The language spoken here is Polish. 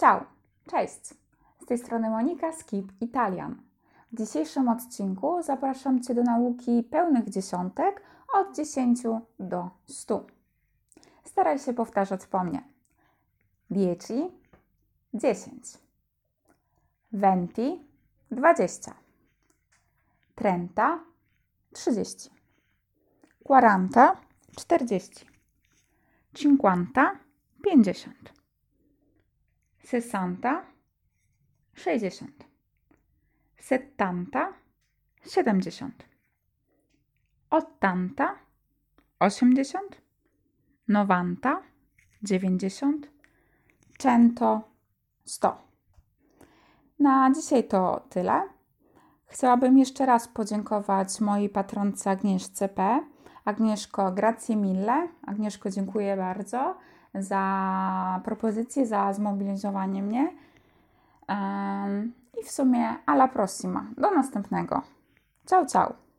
Ciao, cześć! Z tej strony Monika Keep Italian. W dzisiejszym odcinku zapraszam Cię do nauki pełnych dziesiątek od 10 do 100. Staraj się powtarzać po mnie. 10, 10, 20, 20, 30, 30, 40, 40, 50, 50 sessanta, sześćdziesiąt, settanta, siedemdziesiąt, ottanta, osiemdziesiąt, novanta, dziewięćdziesiąt, cento, sto. Na dzisiaj to tyle. Chciałabym jeszcze raz podziękować mojej patronce Agnieszce P. Agnieszko, grazie mille. Agnieszko, dziękuję bardzo za propozycję, za zmobilizowanie mnie. I w sumie alla prossima. Do następnego. Ciao, ciao.